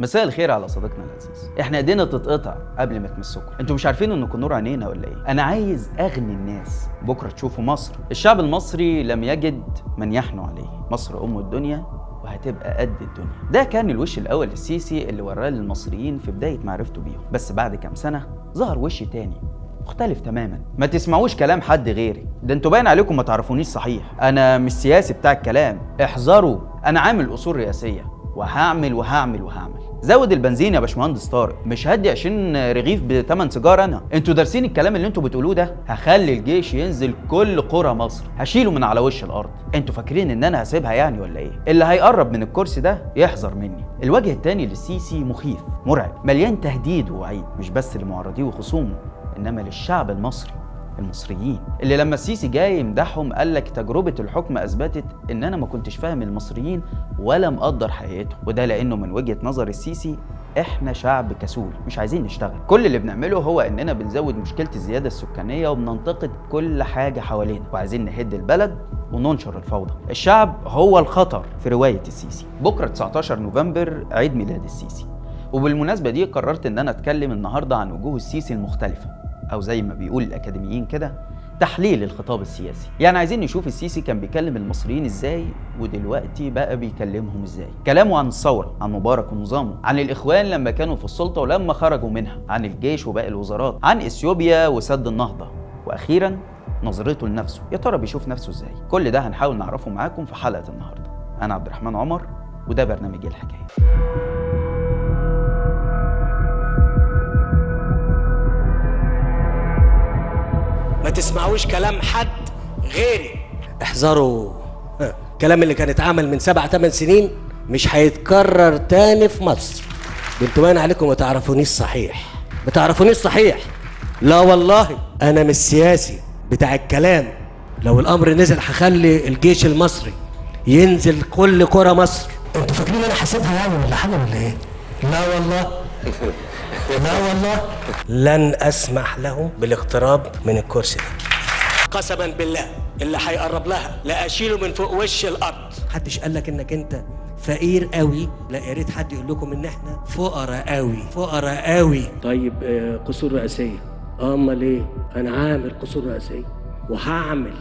مساء الخير على صديقنا العزيز. إحنا ايدينا تتقطع قبل ما تمسكوا. أنتوا مش عارفين انكم نور عينينا ولا إيه؟ أنا عايز اغني الناس. بكرة تشوفوا مصر. الشعب المصري لم يجد من يحنو عليه. مصر أم الدنيا وهتبقى قد الدنيا. ده كان الوش الأول للسيسي اللي وراه للمصريين في بداية معرفته بيهم. بس بعد كام سنة ظهر وش تاني مختلف تماما. ما تسمعوش كلام حد غيري. ده أنتوا باين عليكم ما تعرفونيش صحيح. أنا مش سياسي بتاع الكلام. احذروا. أنا عامل أصول رئاسية. وهعمل وهعمل وهعمل. زود البنزين يا باشمهندس طارق. مش هدي 20 رغيف بثمن سيجاره أنا. أنتوا دارسين الكلام اللي أنتوا بتقولوه ده؟ هخلي الجيش ينزل كل قرى مصر. هشيله من على وش الأرض. أنتوا فاكرين إن أنا هسيبها يعني ولا إيه؟ اللي هيقرب من الكرسي ده يحذر مني. الوجه الثاني للسيسي مخيف. مرعب. مليان تهديد ووعيد. مش بس لمعارضيه وخصومه إنما للشعب المصري. المصريين. اللي لما السيسي جاي يمدحهم قال لك تجربة الحكم أثبتت إن أنا ما كنتش فاهم المصريين ولا مقدر حقيقتهم. وده لأنه من وجهة نظر السيسي إحنا شعب كسول مش عايزين نشتغل. كل اللي بنعمله هو إننا بنزود مشكلة الزيادة السكانية وبننتقد كل حاجة حوالينا. وعايزين نهد البلد وننشر الفوضى. الشعب هو الخطر في رواية السيسي. بكرة 19 نوفمبر عيد ميلاد السيسي. وبالمناسبة دي قررت إن أنا أتكلم النهارده عن وجوه السيسي المختلفة. أو زي ما بيقول الأكاديميين كده تحليل الخطاب السياسي. يعني عايزين نشوف السيسي كان بيكلم المصريين إزاي ودلوقتي بقى بيكلمهم إزاي. كلامه عن الثورة عن مبارك ونظامه عن الإخوان لما كانوا في السلطة ولما خرجوا منها عن الجيش وباقي الوزارات عن إثيوبيا وسد النهضة. وأخيرا نظرته لنفسه. يا ترى بيشوف نفسه إزاي؟ كل ده هنحاول نعرفه معاكم في حلقة النهارده. أنا عبد الرحمن عمر وده برنامج الحكاية. ما تسمعوش كلام حد غيري. احذروا. الكلام اللي كان اتعمل من سبع ثمان سنين مش هيتكرر تاني في مصر. أنتوا باين عليكم ما تعرفونيش صحيح. ما تعرفونيش صحيح. لا والله. أنا مش سياسي بتاع الكلام. لو الأمر نزل هخلي الجيش المصري ينزل كل قرى مصر. أنتوا فاكرين أنا حاسبها يعني ولا حاجة ولا إيه؟ لا والله. لا والله. لن أسمح لهم بالاقتراب من الكرسي ده. قسما بالله اللي هيقرب لها لا أشيله من فوق وش الأرض. محدش قال لك إنك أنت فقير قوي لا يا ريت حد يقول لكم إن إحنا فقراء قوي فقراء قوي. طيب آه، قصور رئاسيه آه، أمال إيه؟ أنا عامل قصور رئاسيه وهعمل.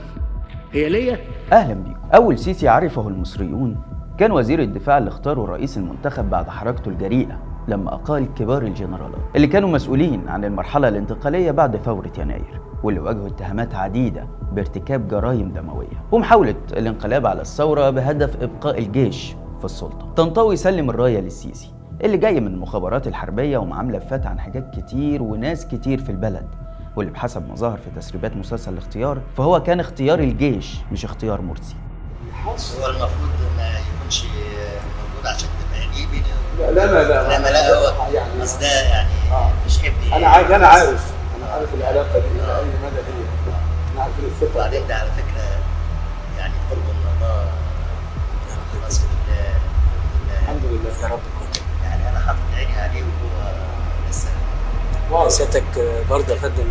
هي ليا؟ أهلا بيكم. أول سيسي عرفه المصريون كان وزير الدفاع اللي اختاره رئيس المنتخب بعد حركته الجريئة. لما أقال كبار الجنرالات اللي كانوا مسؤولين عن المرحلة الانتقالية بعد ثوره يناير واللي واجهوا اتهامات عديدة بارتكاب جرائم دموية ومحاولة الانقلاب على الثورة بهدف إبقاء الجيش في السلطة. طنطاوي سلم الراية للسيسي اللي جاي من المخابرات الحربية ومعاه ملفات عن حاجات كتير وناس كتير في البلد واللي بحسب ما ظهر في تسريبات مسلسل الاختيار فهو كان اختيار الجيش مش اختيار مرسي. هو المفروض ما يكونش موجود عشان لا لا لا لا. انما لا هو يعني بس ده يعني. آه. مش ابني أنا عارف أنا عارف. أنا عارف العلاقة دي إلى أي مدى هي. أنا عارف الثقه وبعدين ده على فكرة يعني قرب من الله. خلاص بالله الحمد لله. يا رب يعني أنا حاطط عيني عليه وهو لسه. واضح سيادتك برضه يا فندم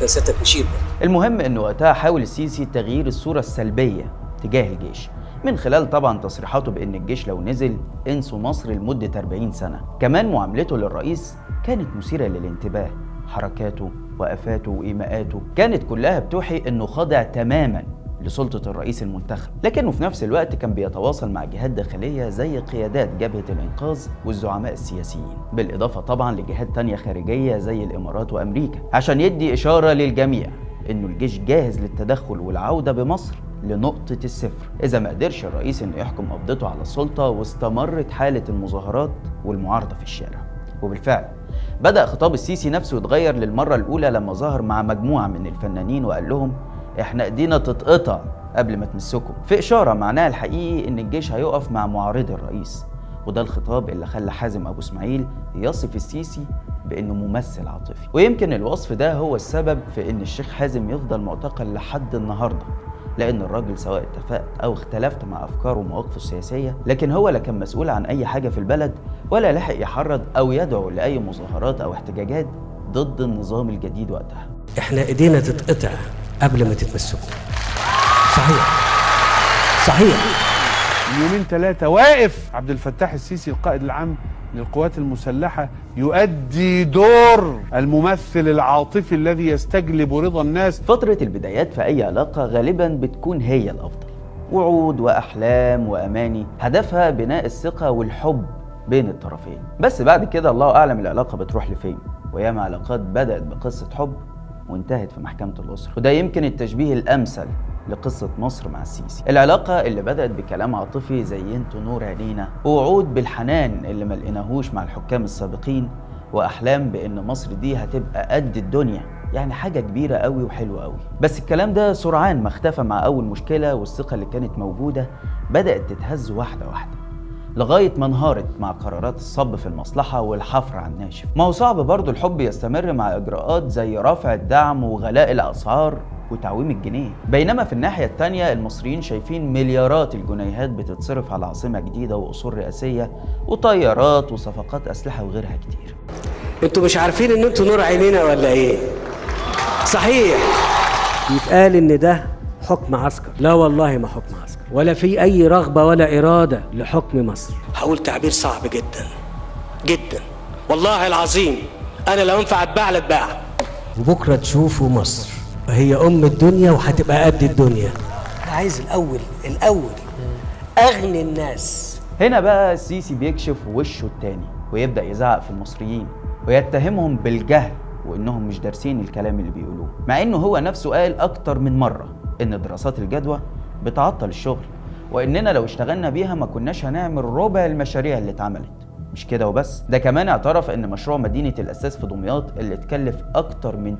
كان سيادتك مشير. المهم إن وقتها حاول السيسي تغيير الصورة السلبية تجاه الجيش. من خلال طبعا تصريحاته بأن الجيش لو نزل انسوا مصر لمدة 40 سنة. كمان معاملته للرئيس كانت مثيرة للانتباه. حركاته وقفاته وإيماءاته كانت كلها بتوحي إنه خاضع تماما لسلطة الرئيس المنتخب. لكنه في نفس الوقت كان بيتواصل مع جهات داخلية زي قيادات جبهة الإنقاذ والزعماء السياسيين. بالإضافة طبعا لجهات تانية خارجية زي الإمارات وأمريكا. عشان يدي إشارة للجميع إنه الجيش جاهز للتدخل والعودة بمصر. لنقطة الصفر. إذا ما قدرش الرئيس إنه يحكم قبضته على السلطة واستمرت حالة المظاهرات والمعارضة في الشارع. وبالفعل بدأ خطاب السيسي نفسه يتغير للمرة الأولى لما ظهر مع مجموعة من الفنانين وقال لهم إحنا إيدينا تتقطع قبل ما تمسكم في إشارة معناها الحقيقي إن الجيش هيقف مع معارضي الرئيس وده الخطاب اللي خلى حازم أبو إسماعيل يصف السيسي بأنه ممثل عاطفي. ويمكن الوصف ده هو السبب في إن الشيخ حازم يفضل معتقل لحد النهاردة. لأن الراجل سواء اتفقت أو اختلفت مع أفكاره ومواقفه السياسية لكن هو لا كان مسؤول عن أي حاجة في البلد ولا لحق يحرض أو يدعو لأي مظاهرات أو احتجاجات ضد النظام الجديد وقتها. إحنا إيدينا تتقطع قبل ما تتمسكوا. صحيح. صحيح. يومين ثلاثة واقف. عبد الفتاح السيسي القائد العام للقوات المسلحة يؤدي دور الممثل العاطفي الذي يستجلب رضا الناس. فترة البدايات في أي علاقة غالبا بتكون هي الأفضل. وعود وأحلام وأماني هدفها بناء الثقة والحب بين الطرفين. بس بعد كده الله أعلم العلاقة بتروح لفين. وياما علاقات بدأت بقصة حب وانتهت في محكمة الأسرة. وده يمكن التشبيه الأمثل لقصة مصر مع السيسي. العلاقة اللي بدأت بكلام عاطفي زي أنتوا نور عينينا ووعود بالحنان اللي ما لقيناهوش مع الحكام السابقين وأحلام بإن مصر دي هتبقى قد الدنيا. يعني حاجة كبيرة قوي وحلوة قوي. بس الكلام ده سرعان ما اختفى مع أول مشكلة والثقة اللي كانت موجودة بدأت تتهز واحدة واحدة. لغاية ما انهارت مع قرارات الصب في المصلحة والحفر على الناشف. ما هو صعب برضو الحب يستمر مع إجراءات زي رفع الدعم وغلاء الأسعار وتعويم الجنيه. بينما في الناحية التانية المصريين شايفين مليارات الجنيهات بتتصرف على عاصمة جديدة وأصول رئاسية وطيارات وصفقات أسلحة وغيرها كتير. أنتوا مش عارفين إن أنتوا نور عينينا ولا إيه؟ صحيح. يتقال إن ده حكم عسكر. لا والله ما حكم عسكر. ولا في أي رغبة ولا إرادة لحكم مصر. هقول تعبير صعب جدا. جدا. والله العظيم أنا لو ينفع أتباع لاتباع وبكرة تشوفوا مصر. هي أم الدنيا وهتبقى قد الدنيا. أنا عايز الأول الأول. أغني الناس. هنا بقى السيسي بيكشف وشه التاني ويبدأ يزعق في المصريين ويتهمهم بالجهل. وإنهم مش دارسين الكلام اللي بيقولوه مع إنه هو نفسه قال أكتر من مرة إن دراسات الجدوى بتعطل الشغل وإننا لو اشتغلنا بيها ما كناش هنعمل ربع المشاريع اللي اتعملت. مش كده وبس؟ ده كمان اعترف إن مشروع مدينة الأساس في دمياط اللي اتكلف أكتر من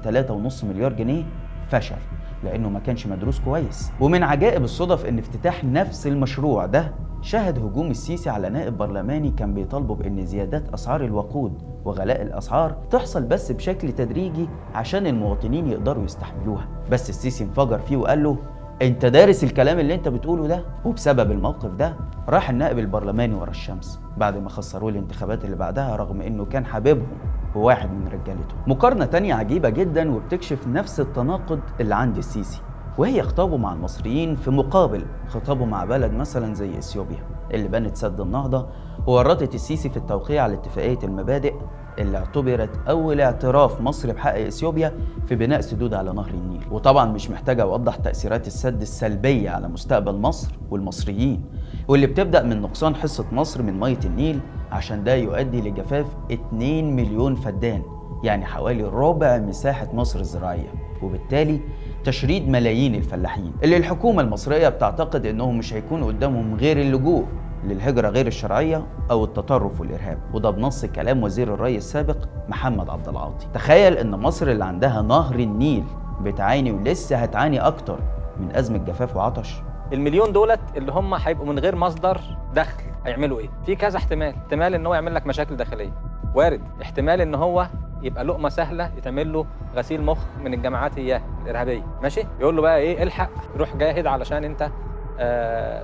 3.5 مليار جنيه فشل لأنه ما كانش مدروس كويس. ومن عجائب الصدف إن افتتاح نفس المشروع ده شهد هجوم السيسي على نائب برلماني كان بيطالبه بإن زيادات أسعار الوقود وغلاء الأسعار تحصل بس بشكل تدريجي عشان المواطنين يقدروا يستحملوها. بس السيسي انفجر فيه وقال له أنت دارس الكلام اللي أنت بتقوله ده؟ وبسبب الموقف ده راح النائب البرلماني ورا الشمس. بعد ما خسروه الانتخابات اللي بعدها رغم إنه كان حبيبهم وواحد من رجالته. مقارنة تانية عجيبة جدا وبتكشف نفس التناقض اللي عند السيسي وهي خطابه مع المصريين في مقابل خطابه مع بلد مثلا زي إثيوبيا اللي بنت سد النهضة وورطت السيسي في التوقيع على اتفاقية المبادئ اللي اعتبرت أول اعتراف مصري بحق إثيوبيا في بناء سدود على نهر النيل. وطبعا مش محتاج أوضح تأثيرات السد السلبية على مستقبل مصر والمصريين واللي بتبدأ من نقصان حصة مصر من مية النيل عشان ده يؤدي لجفاف 2 مليون فدان يعني حوالي ربع مساحة مصر الزراعية. وبالتالي تشريد ملايين الفلاحين اللي الحكومة المصرية بتعتقد إنهم مش هيكون قدامهم غير اللجوء. للهجرة غير الشرعية أو التطرف والإرهاب. وده بنص كلام وزير الري السابق محمد عبد العاطي. تخيل إن مصر اللي عندها نهر النيل بتعاني ولسه هتعاني أكتر من أزمة جفاف وعطش. المليون دولت اللي هم هيبقوا من غير مصدر دخل هيعملوا إيه؟ في كذا احتمال، احتمال إن هو يعمل لك مشاكل داخلية. وارد، احتمال إن هو يبقى لقمة سهلة يتعمل له غسيل مخ من الجماعات اياه الإرهابية، ماشي؟ يقول له بقى إيه؟ الحق. روح جاهد علشان أنت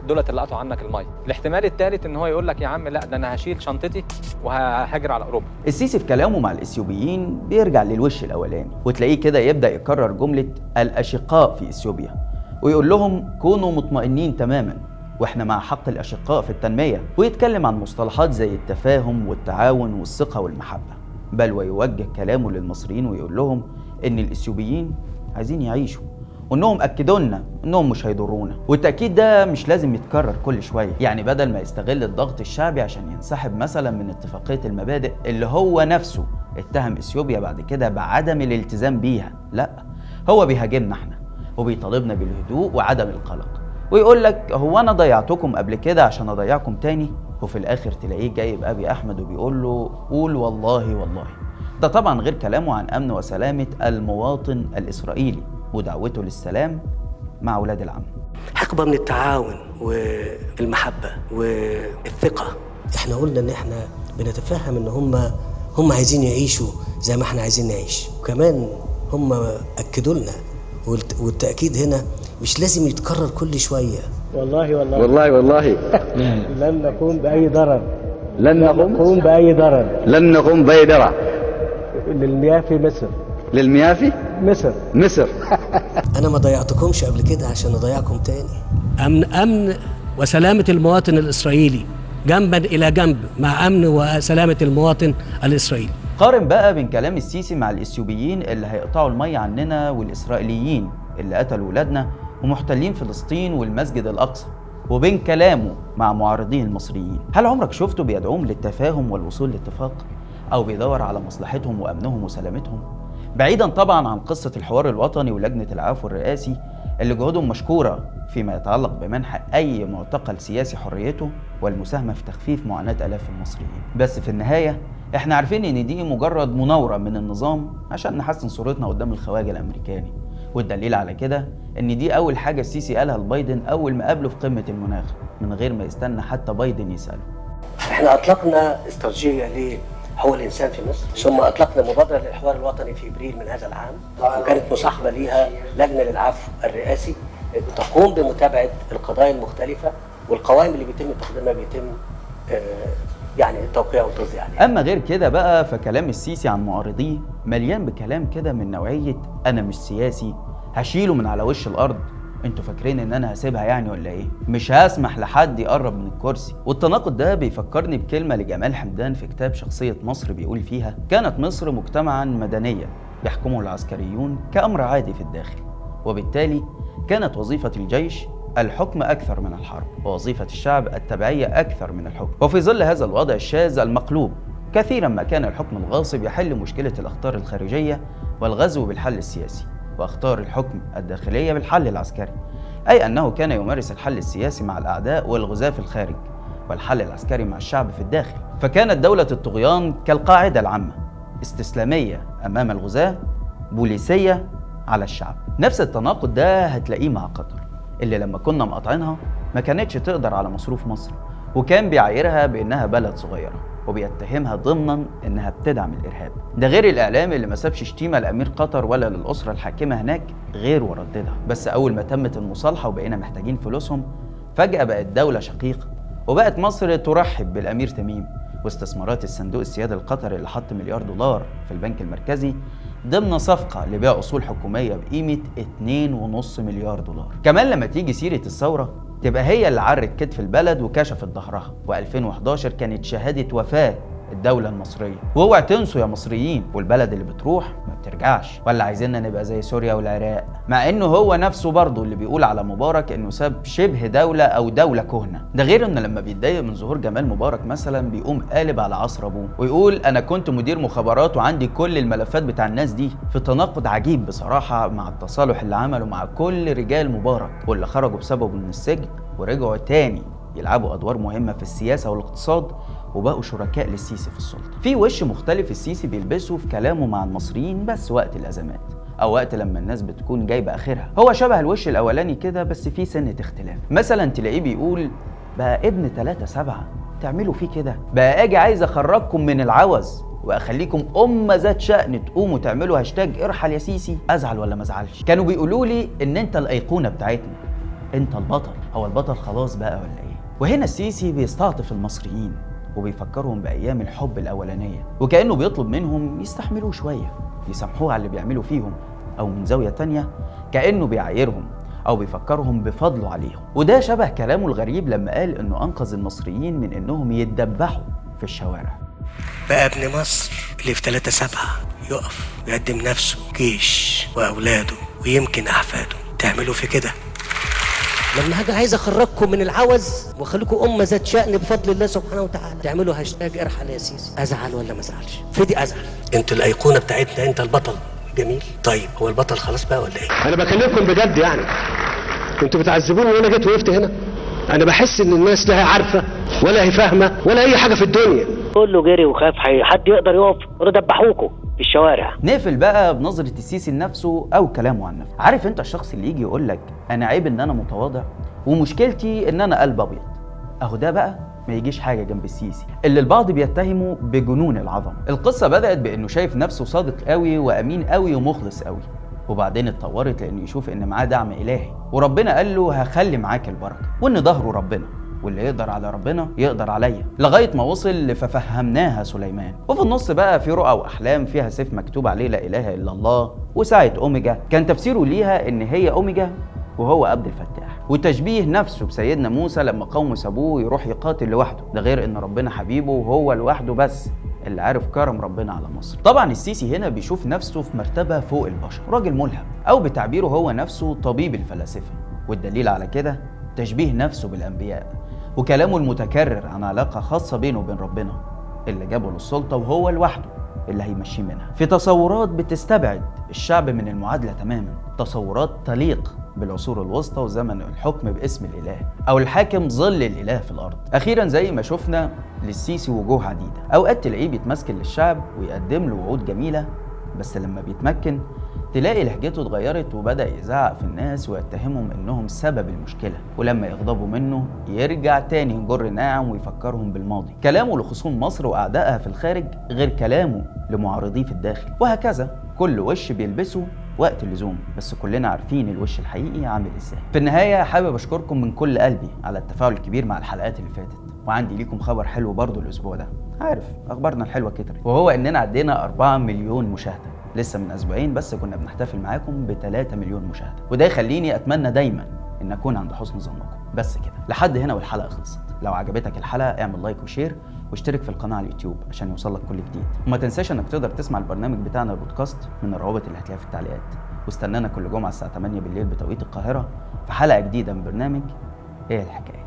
دولت اللي قطعوا عنك الميه. الاحتمال الثالث إن هو يقول لك يا عم لا ده أنا هشيل شنطتي وههاجر على أوروبا. السيسي في كلامه مع الإثيوبيين بيرجع للوش الأولاني وتلاقيه كده يبدأ يكرر جملة الأشقاء في إثيوبيا ويقول لهم كونوا مطمئنين تماما وإحنا مع حق الأشقاء في التنمية ويتكلم عن مصطلحات زي التفاهم والتعاون والثقة والمحبة بل ويوجه كلامه للمصريين ويقول لهم إن الإثيوبيين عايزين يعيشوا وإنهم اكدوا لنا إنهم مش هيضرونا. والتأكيد ده مش لازم يتكرر كل شوية. يعني بدل ما يستغل الضغط الشعبي عشان ينسحب مثلا من اتفاقية المبادئ اللي هو نفسه اتهم إثيوبيا بعد كده بعدم الالتزام بيها لا. هو بيهاجمنا إحنا وبيطالبنا بالهدوء وعدم القلق. ويقول لك هو أنا ضيعتكم قبل كده عشان أضيعكم تاني؟ وفي الآخر تلاقيه جايب أبي أحمد وبيقول له قول والله والله. ده طبعا غير كلامه عن أمن وسلامة المواطن الإسرائيلي. ودعوته للسلام مع أولاد العم. حقبة من التعاون والمحبة والثقة. إحنا قلنا إن إحنا بنتفهم إن هم هم عايزين يعيشوا زي ما إحنا عايزين نعيش. وكمان هم أكدوا لنا والت- والتأكيد هنا مش لازم يتكرر كل شوية. والله والله. والله والله. لن نقوم بأي ضرر. لن نقوم؟ نقوم بأي ضرر. لن نقوم بأي درع للمياه في مصر. للمياه في؟ مصر. مصر. أنا ما ضيعتكمش قبل كده عشان اضيعكم تاني. أمن أمن وسلامة المواطن الإسرائيلي. جنبا إلى جنب مع أمن وسلامة المواطن الإسرائيلي. قارن بقى بين كلام السيسي مع الإثيوبيين اللي هيقطعوا المية عننا والإسرائيليين اللي قتلوا ولادنا ومحتلين فلسطين والمسجد الأقصى وبين كلامه مع معارضيه المصريين. هل عمرك شفته بيدعوهم للتفاهم والوصول لاتفاق؟ أو بيدور على مصلحتهم وأمنهم وسلامتهم؟ بعيدا طبعا عن قصة الحوار الوطني ولجنة العفو الرئاسي اللي جهودهم مشكورة فيما يتعلق بمنح أي معتقل سياسي حريته والمساهمة في تخفيف معاناة آلاف المصريين. بس في النهاية إحنا عارفين إن دي مجرد مناورة من النظام عشان نحسن صورتنا قدام الخواجة الأمريكاني. والدليل على كده إن دي أول حاجة السيسي قالها لبايدن أول ما قابله في قمة المناخ من غير ما يستنى حتى بايدن يسأله. إحنا أطلقنا استراتيجية لحقوق الإنسان في مصر. ثم أطلقنا مبادرة للحوار الوطني في إبريل من هذا العام. وكانت مصاحبة ليها لجنة للعفو الرئاسي. تقوم بمتابعة القضايا المختلفة والقوائم اللي بيتم تقديمها بيتم آه، يعني التوقيع والتصديق عليها. أما غير كده بقى فكلام السيسي عن معارضيه مليان بكلام كده من نوعية أنا مش سياسي هشيله من على وش الأرض. أنتوا فاكرين ان أنا هسيبها يعني ولا إيه؟ مش هسمح لحد يقرب من الكرسي. والتناقض ده بيفكرني بكلمة لجمال حمدان في كتاب شخصية مصر بيقول فيها كانت مصر مجتمعا مدنيا يحكمه العسكريون كأمر عادي في الداخل. وبالتالي كانت وظيفة الجيش الحكم أكثر من الحرب ووظيفة الشعب التبعية أكثر من الحكم. وفي ظل هذا الوضع الشاذ المقلوب كثيرا ما كان الحكم الغاصب يحل مشكلة الأخطار الخارجية والغزو بالحل السياسي. وأخطار الحكم الداخلية بالحل العسكري أي أنه كان يمارس الحل السياسي مع الأعداء والغزاة في الخارج والحل العسكري مع الشعب في الداخل. فكانت دولة الطغيان كالقاعدة العامة استسلامية أمام الغزاة بوليسية على الشعب. نفس التناقض ده هتلاقيه مع قطر اللي لما كنا مقاطعينها ما كانتش تقدر على مصروف مصر وكان بيعايرها بأنها بلد صغيرة. وبيتهمها ضمنا إنها بتدعم الإرهاب. ده غير الإعلام اللي ما سابش شتيمة لأمير قطر ولا للأسرة الحاكمة هناك غير ورددها. بس أول ما تمت المصالحة وبقينا محتاجين فلوسهم فجأة بقت دولة شقيقة. وبقت مصر ترحب بالأمير تميم واستثمارات الصندوق السيادي القطري اللي حط مليار دولار في البنك المركزي ضمن صفقة لبيع أصول حكومية بقيمة 2.5 مليار دولار. كمان لما تيجي سيرة الثورة تبقى هي اللي عرت كتف البلد وكشفت ظهرها و2011 كانت شهادة وفاة. الدولة المصرية. واوعى تنسوا يا مصريين والبلد اللي بتروح ما بترجعش. ولا عايزيننا نبقى زي سوريا والعراق. مع إنه هو نفسه برضه اللي بيقول على مبارك إنه ساب شبه دولة أو دولة كهنة. ده غير إنه لما بيتضايق من ظهور جمال مبارك مثلا بيقوم قالب على عصر أبوه. ويقول أنا كنت مدير مخابرات وعندي كل الملفات بتاع الناس دي. في تناقض عجيب بصراحة مع التصالح اللي عمله مع كل رجال مبارك. واللي خرجوا بسببه من السجن ورجعوا تاني يلعبوا أدوار مهمة في السياسة والاقتصاد. وبقوا شركاء للسيسي في السلطة. في وش مختلف السيسي بيلبسه في كلامه مع المصريين بس وقت الأزمات أو وقت لما الناس بتكون جايبة آخرها. هو شبه الوش الأولاني كده بس في سنة اختلاف. مثلا تلاقيه بيقول بقى ابن 3 7 تعملوا فيه كده. بقى آجي عايز أخرجكم من العوز وأخليكم أمة ذات شأن تقوموا تعملوا هاشتاج ارحل يا سيسي. أزعل ولا ما أزعلش؟ كانوا بيقولوا لي إن أنت الأيقونة بتاعتنا. أنت البطل. هو البطل خلاص بقى ولا إيه؟ وهنا السيسي بيستعطف المصريين. وبيفكرهم بأيام الحب الأولانية. وكأنه بيطلب منهم يستحملوه شوية يسامحوه على اللي بيعملوا فيهم أو من زاوية تانية كأنه بيعايرهم أو بيفكرهم بفضله عليهم. وده شبه كلامه الغريب لما قال إنه أنقذ المصريين من إنهم يتدبحوا في الشوارع. بقى ابن مصر اللي في 3 7 يقف ويقدم نفسه جيش وأولاده ويمكن أحفاده. تعملوا في كده. لما هاجي عايز اخرجكم من العوز واخليكم امه ذات شأن بفضل الله سبحانه وتعالى. تعملوا هاشتاج ارحل يا سيسي. ازعل ولا ما ازعلش؟ في دي ازعل. انت الايقونة بتاعتنا انت البطل. جميل. طيب هو البطل خلاص بقى ولا إيه؟ أنا بكلمكم بجد يعني. أنتوا بتعذبوني وأنا جيت وقفت هنا. أنا بحس ان الناس لا هي عارفة ولا هي فاهمة ولا اي حاجة في الدنيا. كله جري وخاف حي- حد يقدر يقف؟ يقولوا دبحوكوا في الشوارع. نقفل بقى بنظرة السيسي لنفسه أو كلامه عن نفسه. عارف أنت الشخص اللي يجي يقول لك أنا عيب إن أنا متواضع ومشكلتي إن أنا قلب أبيض؟ أهو ده بقى ما يجيش حاجة جنب السيسي. اللي البعض بيتهمه بجنون العظمة. القصة بدأت بإنه شايف نفسه صادق قوي وأمين قوي ومخلص قوي وبعدين اتطورت لأنه يشوف إن معاه دعم إلهي. وربنا قال له هخلي معاك البركة. وإن ظهره ربنا. واللي يقدر على ربنا يقدر عليا لغاية ما وصل لففهمناها سليمان. وفي النص بقى في رؤى وأحلام فيها سيف مكتوب عليه لا إله إلا الله وساعة أوميجا. كان تفسيره ليها إن هي أوميجا وهو عبد الفتاح. وتشبيه نفسه بسيدنا موسى لما قومه سابوه يروح يقاتل لوحده. ده غير إن ربنا حبيبه وهو لوحده بس اللي عارف كرم ربنا على مصر. طبعا السيسي هنا بيشوف نفسه في مرتبة فوق البشر. راجل ملهم. أو بتعبيره هو نفسه طبيب الفلاسفة. والدليل على كده تشبيه نفسه بالأنبياء. وكلامه المتكرر عن علاقة خاصة بينه وبين ربنا اللي جابه للسلطة وهو لوحده اللي هيمشيه منها. في تصورات بتستبعد الشعب من المعادلة تماما. تصورات تليق بالعصور الوسطى وزمن الحكم باسم الإله أو الحاكم ظل الإله في الأرض. أخيرا زي ما شفنا للسيسي وجوه عديدة. أوقات تلاقيه بيتمسكن للشعب ويقدم له وعود جميلة بس لما بيتمكن تلاقي لهجته اتغيرت وبدأ يزعق في الناس ويتهمهم إنهم سبب المشكلة ولما يغضبوا منه يرجع تاني يجر ناعم ويفكرهم بالماضي. كلامه لخصوم مصر وأعدائها في الخارج غير كلامه لمعارضيه في الداخل. وهكذا كل وش بيلبسه وقت اللزوم بس كلنا عارفين الوش الحقيقي عامل إزاي. في النهاية حابب أشكركم من كل قلبي على التفاعل الكبير مع الحلقات اللي فاتت وعندي ليكم خبر حلو برضو الأسبوع ده. عارف أخبارنا الحلوة كترت. وهو إننا عدينا 4 مليون مشاهدة. لسه من أسبوعين بس كنا بنحتفل معاكم ب 3 مليون مشاهدة. وده يخليني أتمنى دايما إن أكون عند حسن ظنكم. بس كده. لحد هنا والحلقة خلصت. لو عجبتك الحلقة اعمل like و share واشترك في القناة على اليوتيوب عشان يوصلك كل جديد. وما تنساش إنك تقدر تسمع البرنامج بتاعنا البودكاست من الروابط اللي هتلاقيها في التعليقات. واستنانا كل جمعة الساعة 8 بالليل بتوقيت القاهرة في حلقة جديدة من برنامج إيه الحكاية؟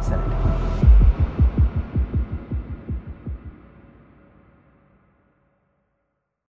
سلام.